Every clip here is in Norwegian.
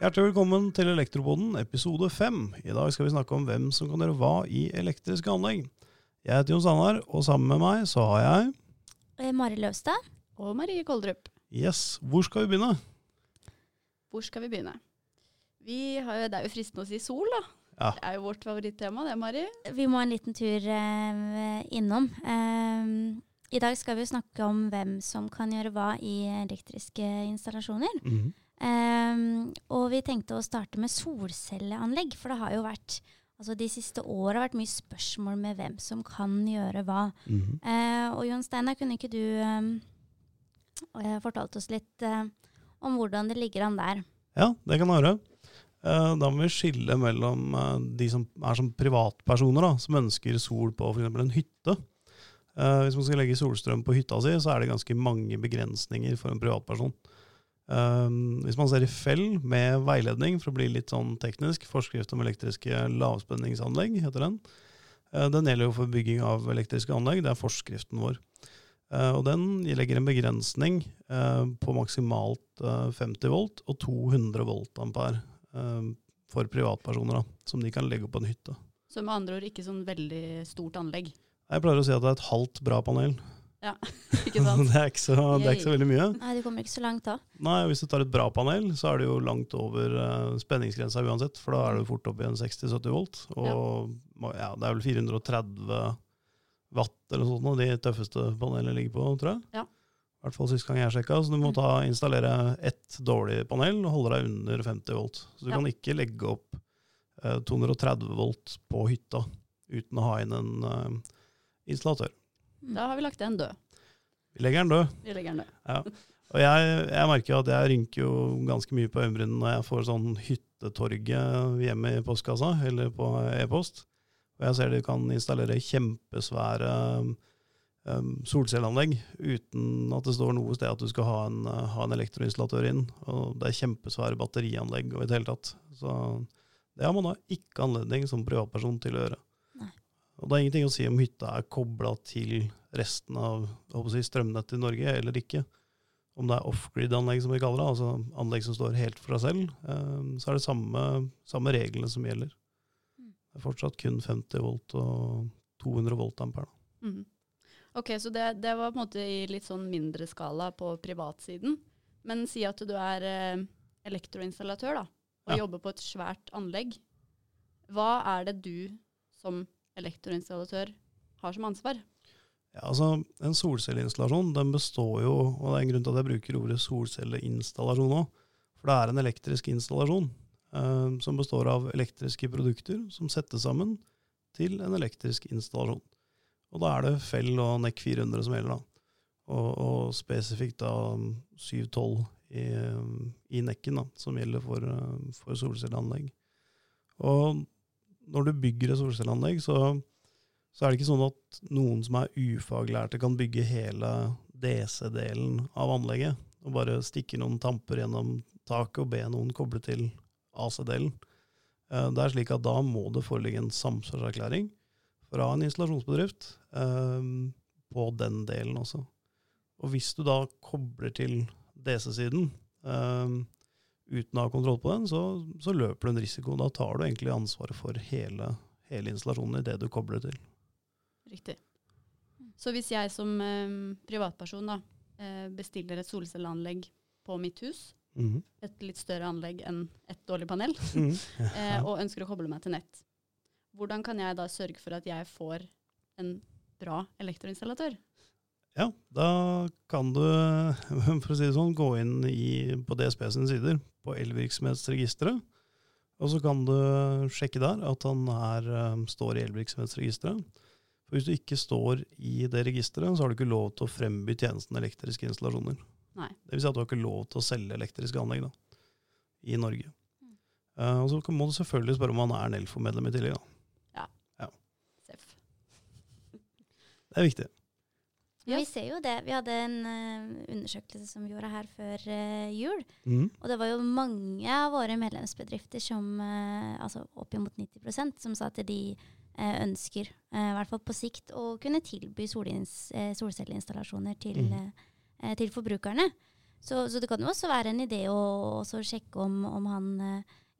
Hjertelig velkommen til Elektroboden episode fem. I dag skal vi snakke om hvem som kan gjøre hva i elektriske anlegg. Jeg heter Jon Sandar, og sammen med meg så har jeg Eh, Mari Løvstad. Og Marie Koldrup. Yes, hvor skal vi begynne? Hvor skal vi begynne? Vi har det er jo fristende å si sol, da. Ja. Det er jo vårt favorittema, det, Mari. Vi må en liten tur eh, innom. Eh, I dag skal vi snakke om hvem som kan gjøre hva i elektriske installasjoner. Mhm. Um, og vi tenkte å starte med solcelleanlegg, for det har jo vært Altså De siste åra har vært mye spørsmål med hvem som kan gjøre hva. Mhm. Eh, og Jon Steinar, kunne ikke du eh, fortalt oss litt eh, om hvordan det ligger an der? Ja, det kan jeg gjøre. Eh, Da må vi skille mellom de som er som privatpersoner, da, som ønsker sol på f.eks. en hytte. Eh, Hvis man skal legge solstrøm på hytta si, så er det ganske mange begrensninger for en privatperson. Um, Hvis man ser i fell med veiledning, for å bli litt sånn teknisk, forskrift om elektriske lavspenningsanlegg heter den. Uh, Den gjelder jo for bygging av elektriske anlegg, det er forskriften vår. Uh, Og den legger en begrensning på maksimalt eh, 50 volt og 200 volt ampere for privatpersoner, da, som de kan legge opp på en hytte. Så med andre ord ikke sånn veldig stort anlegg. Jeg pleier å si at det er et halvt bra panel. Ja, Ikke sant? det, er ikke så, det er ikke så veldig mye. Nei, du kommer ikke så langt da. Nei, Hvis du tar et bra panel, så er det jo langt over uh, spenningsgrensa uansett, for da er du fort oppe i en 60-70 volt. Og ja. det er vel 430 watt eller noe sånt, og de tøffeste panelene ligger på, tror jeg. Ja. I hvert fall sist gang jeg sjekka. Så du må ta, installere ett dårlig panel og holde deg under 50 volt. Så du Ja. kan ikke legge opp uh, 230 volt på hytta uten å ha inn en eh, installatør. Da har vi lagt den død. Vi legger den død. Vi legger den død. Ja. Og jeg, jeg merker jo at jeg rynker jo ganske mye på øyenbrynene når jeg får sånn hyttetorget hjemme i postkassa, eller på e-post. Og jeg ser de kan installere kjempesvære um, solcelleanlegg uten at det står noe sted at du skal ha en, uh, ha en elektroinstallatør inn. Og det er kjempesvære batterianlegg og i det hele tatt. Så det har man da ikke anledning som privatperson til å gjøre. Og det er ingenting å si om hytta er kobla til resten av si, strømnettet i Norge eller ikke om det er off-grid-anlegg, som vi kaller det, altså anlegg som står helt for seg selv, eh, så er det samme, samme reglene som gjelder. Mm. Det er fortsatt kun 50 volt og 200 volt ampere. Mhm. Ok, så det, det var på en måte i litt sånn mindre skala på privatsiden. Men si at du er eh, elektroinstallatør da, og Ja. jobber på et svært anlegg. Hva er det du som elektroinstallatør har som ansvar? Ja, altså En solcelleinstallasjon den består jo, og det er en grunn til at jeg bruker ordet solcelleinstallasjon òg, for det er en elektrisk installasjon eh, som består av elektriske produkter som settes sammen til en elektrisk installasjon. Og da er det Fell og NEC 400 som gjelder, da. Og, og spesifikt da 712 i, i nekken, da, som gjelder for, eh, for solcelleanlegg. Og når du bygger et solcelleanlegg, så så er det ikke sånn at noen som er ufaglærte kan bygge hele DC-delen av anlegget, og bare stikke noen tamper gjennom taket og be noen koble til AC-delen. Eh, Det er slik at da må det foreligge en samsvarserklæring fra en installasjonsbedrift eh, på den delen også. Og hvis du da kobler til DC-siden eh, uten å ha kontroll på den, så, så løper du en risiko. Da tar du egentlig ansvaret for hele, hele installasjonen i det du kobler til. Riktig. Så hvis jeg som eh, privatperson da, eh, bestiller et solcelleanlegg på mitt hus, Mhm. et litt større anlegg enn et dårlig panel, Mhm. eh, og ønsker å koble meg til nett, hvordan kan jeg da sørge for at jeg får en bra elektroinstallatør? Ja, da kan du, for å si det sånn, gå inn i, på DSB sine sider, på elvirksomhetsregisteret, og så kan du sjekke der at han er, eh, står i elvirksomhetsregisteret. For hvis du ikke står i det registeret, så har du ikke lov til å fremby tjenesten elektriske installasjoner. Nei. Det vil si at du har ikke lov til å selge elektriske anlegg da, i Norge. Mm. Uh, og så må du selvfølgelig spørre om han er Nelfo-medlem i tillegg. Da. Seff. Det er viktig. Ja. Vi ser jo det. Vi hadde en uh, undersøkelse som vi gjorde her før uh, jul. Mm. Og det var jo mange av våre medlemsbedrifter som, uh, altså oppimot 90% som sa at de ønsker, i hvert fall på sikt, å kunne tilby solcelleinstallasjoner til mm. til forbrukerne. Så, så det kan jo også være en idé å sjekke om, om han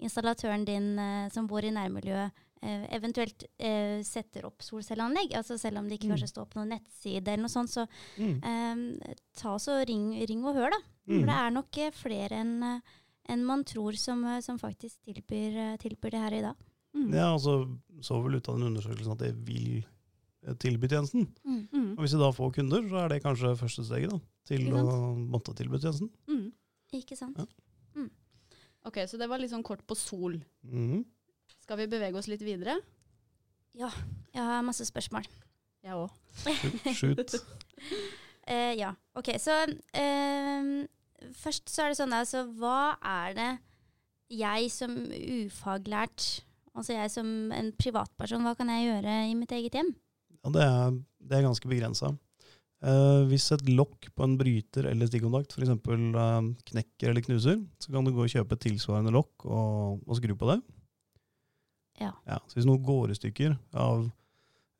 installatøren din som bor i nærmiljøet, eventuelt eh, setter opp solcelleanlegg. Altså selv om det ikke Mm. kanskje står på noen nettside eller noe sånt, så Mm. eh, ta så ring, ring og hør, da. Mm. For det er nok eh, flere enn en man tror som, eh, som faktisk tilbyr, eh, tilbyr det her i dag. Mm. Ja, altså så vel ut av den undersøkelsen at det vil eh, tilby tjenesten. Mm. Mm. Og hvis de da får kunder, så er det kanskje første steget da, til å måtte tilby tjenesten. Mm. Ikke sant? Ja. Ok, så det var litt sånn kort på sol. Mhm. Skal vi bevege oss litt videre? Ja. Jeg har masse spørsmål. Jeg òg. Shoot. uh, ja, ok. Så uh, først så er det sånn, altså hva er det jeg som ufaglært, altså jeg som en privatperson, hva kan jeg gjøre i mitt eget hjem? Ja, det er, det er ganske begrensa. Uh, hvis et lokk på en bryter eller stikkontakt f.eks. Uh, knekker eller knuser, så kan du gå og kjøpe et tilsvarende lokk og, og skru på det. Ja. så hvis noe går i stykker av,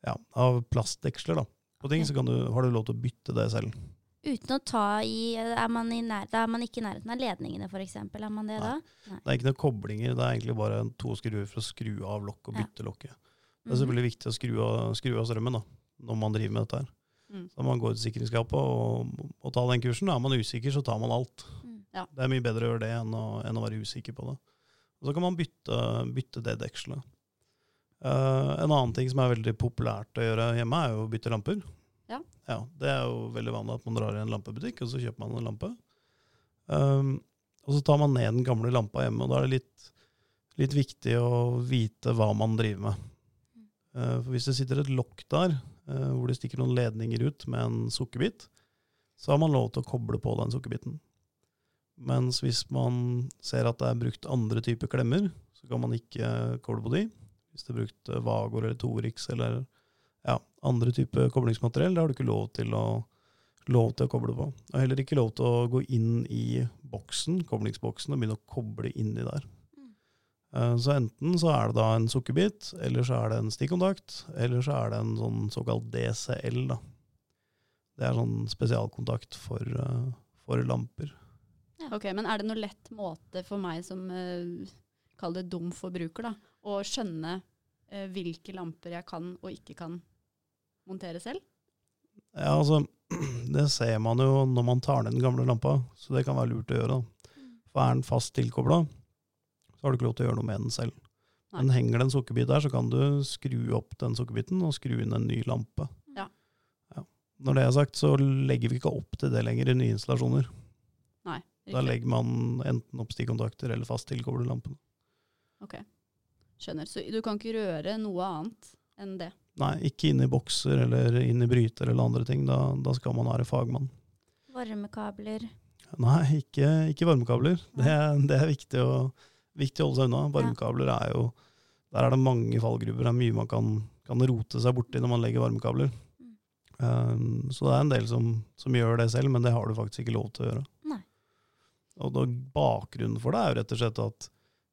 ja, av plastdeksler da, på ting, Ok. så kan du, har du lov til å bytte det selv. Uten å ta i Er man, i nær, da er man ikke i nærheten av ledningene, f.eks.? Er man det da? Det er ikke noen koblinger, det er egentlig bare to skruer for å skru av lokk og Ja. bytte lokket. Det Mhm. er selvfølgelig viktig å skru av, skru av strømmen da, når man driver med dette her. Mm. Så man går til sikringsskapet og, og tar den kursen. Er man usikker, så tar man alt. Mm. Det er mye bedre å gjøre det enn å, enn å være usikker på det. Og så kan man bytte, bytte det dekselet. Uh, en annen ting som er veldig populært å gjøre hjemme, er jo å bytte lamper. Ja. Det er jo veldig vanlig at man drar i en lampebutikk, og så kjøper man en lampe. Um, og så tar man ned den gamle lampa hjemme, og da er det litt, litt viktig å vite hva man driver med. Uh, for hvis det sitter et lokk der, uh, hvor det stikker noen ledninger ut med en sukkerbit, så har man lov til å koble på den sukkerbiten. Mens hvis man ser at det er brukt andre typer klemmer, så kan man ikke koble på de. Hvis det er brukt eh, Vagor eller Torix eller ja, andre typer koblingsmateriell, det har du ikke lov til å, lov til å koble på. Og heller ikke lov til å gå inn i boksen, koblingsboksen og begynne å koble inni der. Eh, Så enten så er det da en sukkerbit, eller så er det en stikkontakt, eller så er det en sånn såkalt DCL. da. Det er sånn spesialkontakt for, eh, for lamper. Ok, Men er det noe lett måte for meg som uh, kall det dum forbruker, da, å skjønne uh, hvilke lamper jeg kan og ikke kan montere selv? Ja, altså, det ser man jo når man tar ned den gamle lampa, så det kan være lurt å gjøre. da. Mm. For er den fast tilkobla, så har du ikke lov til å gjøre noe med den selv. Nei. Men henger det en sukkerbit der, så kan du skru opp den sukkerbiten og skru inn en ny lampe. Ja. Ja. Når det er sagt, så legger vi ikke opp til det lenger i nye installasjoner. Da legger man enten opp stikkontakter eller fast tilkobler lampene. Ok, Skjønner. Så du kan ikke røre noe annet enn det? Nei, ikke inn i bokser eller inn i bryter eller andre ting. Da, da skal man være fagmann. Varmekabler. Nei, ikke, ikke varmekabler. Det, er- det er viktig å, viktig å holde seg unna. Varmekabler er jo Der er det mange fallgruver. Det er mye man kan, kan rote seg borti når man legger varmekabler. Mm. Um, så det er en del som, som gjør det selv, men det har du faktisk ikke lov til å gjøre. Og da, bakgrunnen for det er jo rett og slett at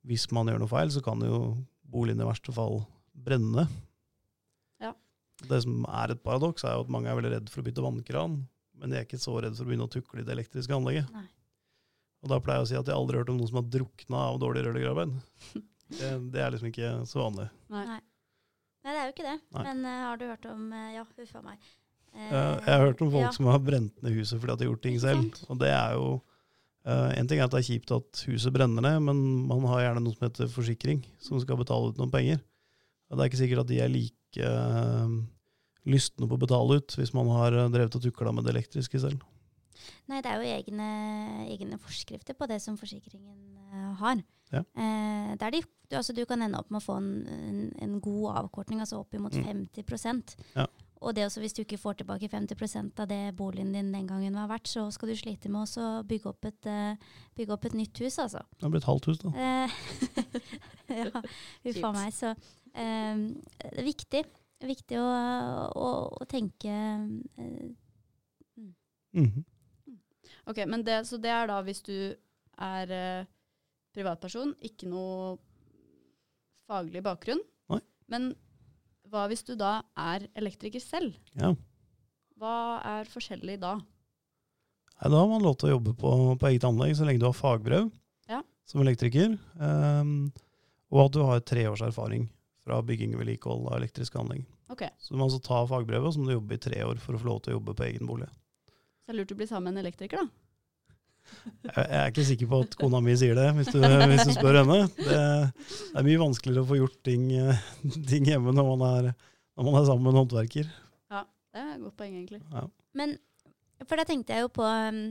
hvis man gjør noe feil, så kan jo boligen i verste fall brenne. Ja. Det som er et paradoks, er jo at mange er veldig redd for å bytte vannkran, men de er ikke så redd for å begynne å tukle i det elektriske anlegget. Nei. Og da pleier jeg å si at jeg aldri har hørt om noen som har drukna av dårlig rørleggerarbeid. Det, det er liksom ikke så vanlig. Nei. Nei. Nei, det er jo ikke det. Nei. Men uh, har du hørt om uh, Ja, huff a meg. Eh, Eh, Jeg har hørt om folk ja. som har brent ned huset fordi at de har gjort ting selv. Og det er jo eh, En ting er at det er kjipt at huset brenner ned, men man har gjerne noe som heter forsikring, som skal betale ut noen penger. Og det er ikke sikkert at de er like uh, lystne på å betale ut hvis man har eh, drevet og tukla med det elektriske selv. Nei, det er jo egne, egne forskrifter på det som forsikringen har. Ja. Eh, der de, du, altså, du kan ende opp med å få en, en, en god avkortning, altså oppimot Mm. 50 Ja. Og det også, hvis du ikke får tilbake 50% av det boligen din den gangen var verdt, så skal du slite med å bygge opp et, eh, bygge opp et nytt hus, altså. Det har blitt halvt hus, da. Eh, ja, huff a meg. Så eh, det er viktig. Viktig å, å, å tenke eh, Mhm. Ok, men det, Så det er da hvis du er privatperson, ikke noe faglig bakgrunn. Nei. Men hva hvis du da er elektriker selv? Ja. Hva er forskjellig da? Nei, Da har man lov til å jobbe på, på eget anlegg så lenge du har fagbrev Ja. som elektriker, Um, og at du har tre års erfaring fra bygging og vedlikehold av elektriske anlegg. Okay. Så du må altså ta fagbrevet, og så må du jobbe i tre år for å få lov til å jobbe på egen bolig. Så det er lurt å bli sammen med en elektriker, da. Jeg, er ikke sikker på at kona mi sier det, hvis du, hvis du spør henne. Det, det er mye vanskeligere å få gjort ting, eh, ting hjemme når man, er, når man er sammen med en håndverker. Ja, Det er et godt poeng, egentlig. Ja. Men for da tenkte jeg jo på um,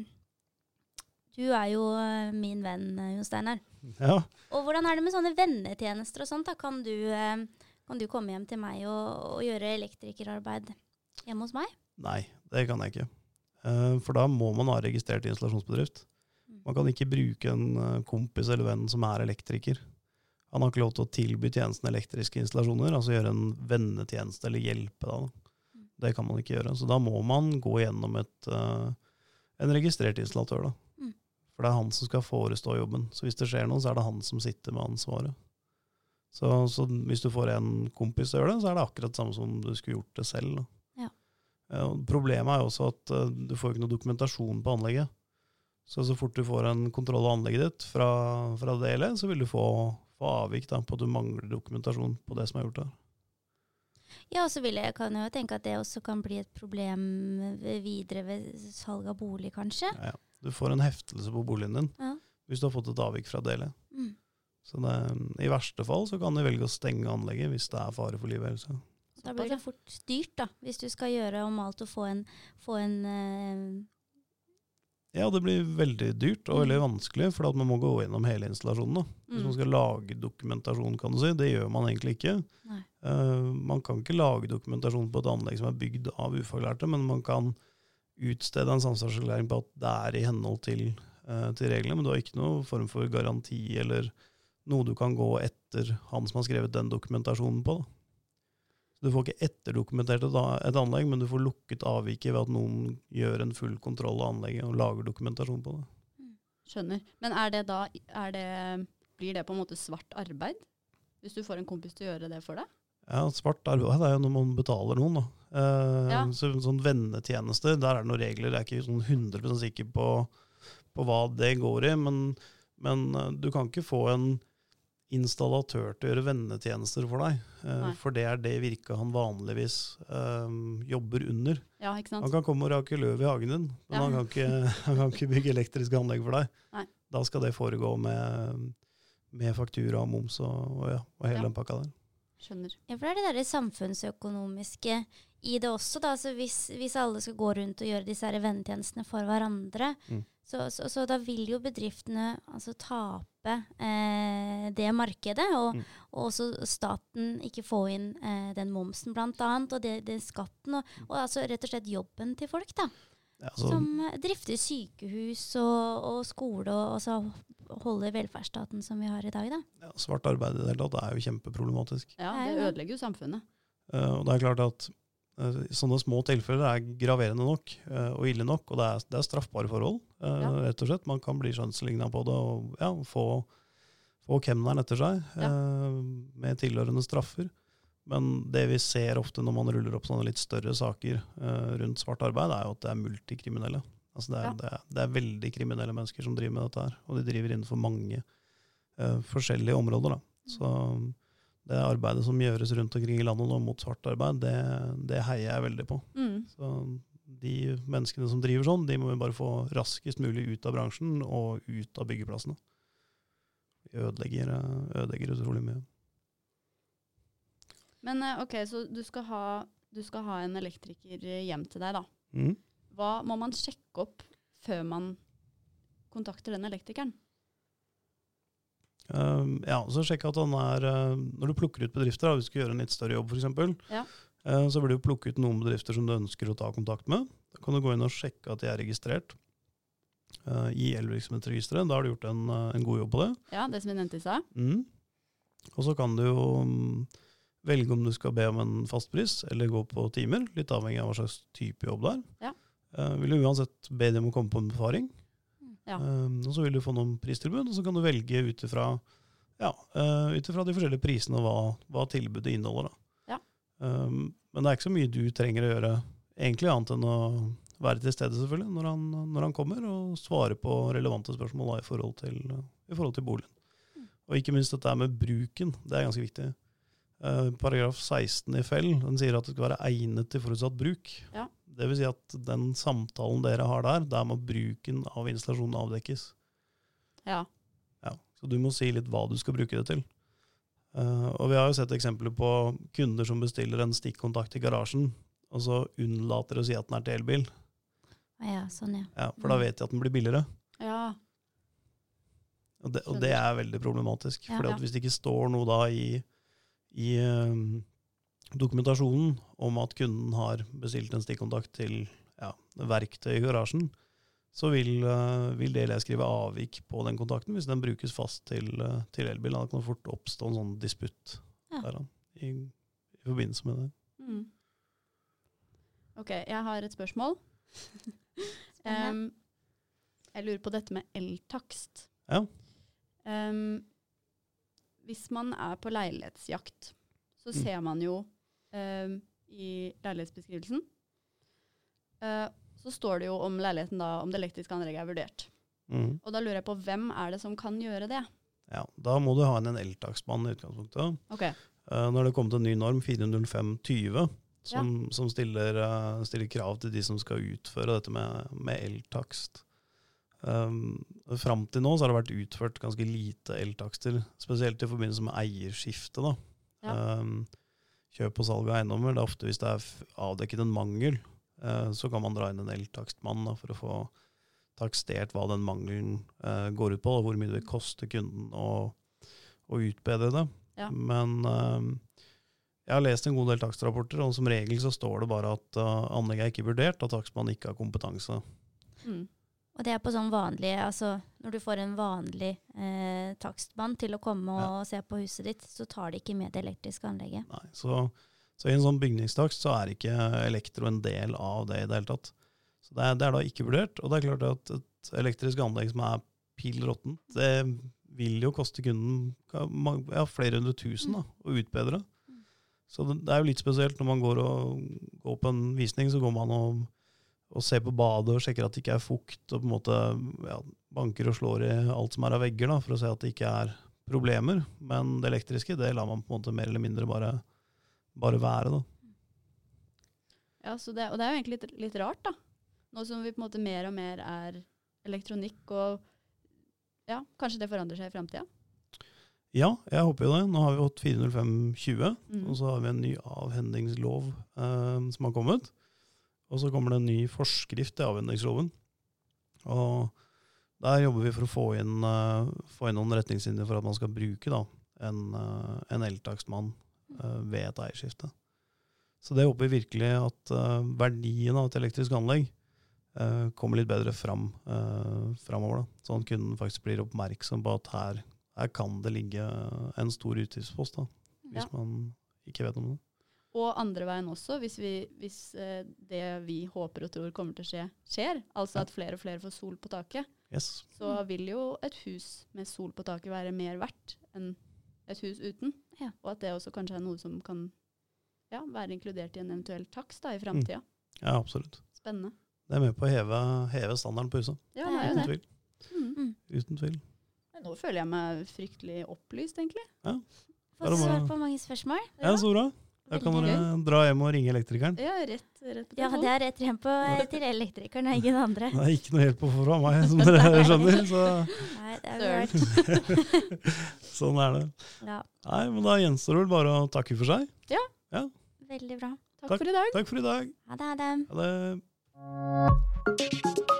Du er jo uh, min venn, uh, Jon Steinar. Ja. Og hvordan er det med sånne vennetjenester og sånt? da? Kan du, kan du komme hjem til meg og, og gjøre elektrikerarbeid hjemme hos meg? Nei, det kan jeg ikke. Eh, For da må man ha registrert installasjonsbedrift. Man kan ikke bruke en eh, kompis eller venn som er elektriker. Han har ikke lov til å tilby tjenesten elektriske installasjoner, altså gjøre en vennetjeneste eller hjelpe. Mm. Det kan man ikke gjøre. Så da må man gå gjennom et, eh, en registrert installatør. Da. Mm. For det er han som skal forestå jobben. Så hvis det skjer noe, så er det han som sitter med ansvaret. Så, så hvis du får en kompis til å gjøre det, så er det akkurat det samme som du skulle gjort det selv. Da. Eh, Problemet er jo også at eh, du får ikke noe dokumentasjon på anlegget. Så så fort du får en kontroll av anlegget ditt fra, fra DLE, så vil du få, få avvik da, på at du mangler dokumentasjon på det som er gjort der. Ja, og så vil jeg, kan jeg jo tenke at det også kan bli et problem videre ved salg av bolig, kanskje. Ja, ja. Du får en heftelse på boligen din Ja. hvis du har fått et avvik fra DLE. Mm. Så det, I verste fall så kan de velge å stenge anlegget hvis det er fare for liv og helse. Da blir det fort dyrt, da, hvis du skal gjøre om alt og få en, få en uh Ja, det blir veldig dyrt og Mm. veldig vanskelig, for man må gå gjennom hele installasjonen. da. Hvis man Mm. skal lage dokumentasjon, kan du si. Det gjør man egentlig ikke. Eh, man kan ikke lage dokumentasjon på et anlegg som er bygd av ufaglærte, men man kan utstede en samsvarserklæring på at det er i henhold til, uh, til reglene, men du har ikke noen form for garanti eller noe du kan gå etter han som har skrevet den dokumentasjonen på. Da. Du får ikke etterdokumentert et, anlegg, men du får lukket avviket ved at noen gjør en full kontroll av anlegget og lager dokumentasjon på det. Skjønner. Men er det da er det, Blir det på en måte svart arbeid? Hvis du får en kompis til å gjøre det for deg? Ja, Svart arbeid er jo når man betaler noen. da. Eh, Ja. så, sånn Vennetjenester, der er det noen regler. Jeg er ikke sånn 100% sikker på, på hva det går i. Men, men eh, du kan ikke få en installatør til å gjøre vennetjenester for deg. Nei. for det er det virket han vanligvis um, jobber under. Ja, ikke sant? Han kan komme og rake løv i hagen din, men Ja. han, kan ikke, han kan ikke bygge elektriske anlegg for deg. Nei. Da skal det foregå med, med faktura og moms og, og, ja, og hele Ja. den pakka der. Skjønner. Ja, for det er det der samfunnsøkonomiske i det også. Da. Så hvis, hvis alle skal gå rundt og gjøre disse vennetjenestene for hverandre, Mm. Så, så, så da vil jo bedriftene altså, tape eh, det markedet. Og, Mm. og også staten ikke få inn eh, den momsen, blant annet, og det, den skatten. Og, og altså rett og slett jobben til folk, da. Ja, så, Som eh, drifter sykehus og, og skole, og, og så holder velferdsstaten som vi har i dag, da. ja, svart arbeid i det hele tatt er jo kjempeproblematisk. Ja, Det er ødelegger jo samfunnet. Uh, og det er klart at sånne små tilfeller er graverende nok eh, og ille nok, og det er, det er straffbare forhold, eh, Ja. rett og slett. Man kan bli skjønnsligna på det og ja, få, få kemneren etter seg ja. med tilhørende straffer. Men det vi ser ofte når man ruller opp sånne litt større saker eh, rundt svart arbeid, er jo at det er multikriminelle. Altså det, er, det, er, det er veldig kriminelle mennesker som driver med dette her, og de driver innenfor mange uh, forskjellige områder. Da. Så det arbeidet som gjøres rundt omkring i landet nå mot svart arbeid, det, det heier jeg veldig på. Mm. Så de menneskene som driver sånn, de må vi bare få raskest mulig ut av bransjen og ut av byggeplassene. Vi ødelegger, eh, ødelegger utrolig mye. Men eh, ok, så du skal, ha, du skal ha en elektriker hjem til deg, da. Mm. Hva må man sjekke opp før man kontakter den elektrikeren? Um, ja, så sjekk at han er uh, Når du plukker ut bedrifter, da, hvis du skal gjøre en litt større jobb f.eks., Ja. uh, så vil du plukke ut noen bedrifter som du ønsker å ta kontakt med. Da kan du gå inn og sjekke at de er registrert uh, i elvirksomhetsregisteret. Da har du gjort en, uh, en god jobb på det. Ja, det som vi nevnte i stad. Mm. Og så kan du jo um, velge om du skal be om en fastpris eller gå på timer, litt avhengig av hva slags type jobb det er. Ja. Uh, vil du uansett be dem om å komme på en befaring, Ja. um, og så vil du få noen pristilbud, og så kan du velge ut ifra ja, uh, de forskjellige prisene og hva, hva tilbudet inneholder. Da. Ja. Um, men det er ikke så mye du trenger å gjøre, egentlig annet enn å være til stede selvfølgelig når han, når han kommer, og svare på relevante spørsmål da, i, forhold til, i forhold til boligen. Og ikke minst dette med bruken. Det er ganske viktig. Uh, paragraf 16 i Fell den sier at det skal være egnet til forutsatt bruk. Ja. Det vil si at den samtalen dere har der, der må bruken av installasjonen avdekkes. Ja. Ja, så du må si litt hva du skal bruke det til. Uh, og vi har jo sett eksempler på kunder som bestiller en stikkontakt i garasjen, og så unnlater å si at den er til elbil. Ja, sånn, ja. Ja, for da Mm. vet de at den blir billigere. ja. Og det, og det er veldig problematisk. Ja. for hvis det ikke står noe da i, i eh, dokumentasjonen om at kunden har bestilt en stikkontakt til ja, verktøy i garasjen, så vil, eh, vil DLE skrive avvik på den kontakten hvis den brukes fast til, eh, til elbil. Da kan det fort oppstå en sånn disputt Ja. der, da, i, i forbindelse med det. Mm. Ok, jeg har et spørsmål. um, jeg lurer på dette med eltakst. Ja. Um, hvis man er på leilighetsjakt, så Mm. ser man jo em, i leilighetsbeskrivelsen eh, Så står det jo om leiligheten da, om det elektriske anlegget er vurdert. Mm. Og da lurer jeg på hvem er det som kan gjøre det? Ja, da må du ha inn en eltakstmann i utgangspunktet. Ok, Eh, Når det kommer til en ny norm, 40520, som, som stiller, eh, stiller krav til de som skal utføre dette med, med eltakst. Um, Fram til nå så har det vært utført ganske lite eltakster, spesielt i forbindelse med eierskifte. da. Ja. Um, kjøp og salg av eiendommer. Det er ofte hvis det er avdekket en mangel, eh, så kan man dra inn en eltakstmann for å få takstert hva den mangelen eh, går ut på, og hvor mye det vil koste kunden å, å utbedre det. Ja. Men eh, jeg har lest en god del takstrapporter, og som regel så står det bare at anlegget er ikke vurdert, og takstmann ikke har kompetanse. mm. Og det er på sånn vanlig, altså når du får en vanlig eh, takstmann til å komme og se på huset ditt, så tar de ikke med det elektriske anlegget. Nei, så, så i en sånn bygningstakst så er ikke elektro en del av det i det hele tatt. Så det er, det er da ikke vurdert, og det er klart at et elektrisk anlegg som er pill råttent, det vil jo koste kunden ja, flere hundre tusen da, å utbedre. Så det, det er jo litt spesielt når man går, og, går på en visning, så går man og, og ser på badet og sjekker at det ikke er fukt, og på en måte ja, banker og slår i alt som er av vegger da, for å se at det ikke er problemer. Men det elektriske, det lar man på en måte mer eller mindre bare, bare være. da. Ja, så det, og det er jo egentlig litt, litt rart, da. Nå som vi på en måte mer og mer er elektronikk, og ja, kanskje det forandrer seg i framtida. Ja, jeg håper jo det. Nå har vi fått 40520, Mm. og så har vi en ny avhendingslov eh, som har kommet. Og så kommer det en ny forskrift til avhendingsloven. Og der jobber vi for å få inn, uh, få inn noen retningslinjer for at man skal bruke da, en, uh, en eltakstmann uh, ved et eierskifte. Så det håper vi virkelig at verdien av et elektrisk anlegg kommer litt bedre fram framover. Da. Sånn at kunden faktisk blir oppmerksom på at her, her kan det ligge en stor utgiftspost, da, hvis Ja. man ikke vet om det. Og andre veien også, hvis, vi, hvis eh, det vi håper og tror kommer til å skje, skjer, altså Ja. at flere og flere får sol på taket, Yes. så vil jo et hus med sol på taket være mer verdt enn et hus uten. Ja. Og at det også kanskje er noe som kan ja, være inkludert i en eventuell takst i framtida. Ja, absolutt. Spennende. Det er med på å heve, heve standarden på huset. Ja, Det er er Uten det. tvil. Mm. Uten tvil. Nå føler jeg meg fryktelig opplyst, egentlig. Ja. Fått svar på mange spørsmål. Ja, så bra. Da kan dere dra hjem og ringe elektrikeren. Ja, rett, rett på Ja, det er rett hjem på, til elektrikeren og ingen andre. Det er ikke noe hjelp å få fra meg, som dere skjønner. Så Nei, det er Søren. sånn er det. Ja, Nei, men da gjenstår det vel bare å takke for seg. Ja, veldig bra. Takk for i dag. Takk for i dag. Ha det, ha det. Ha det.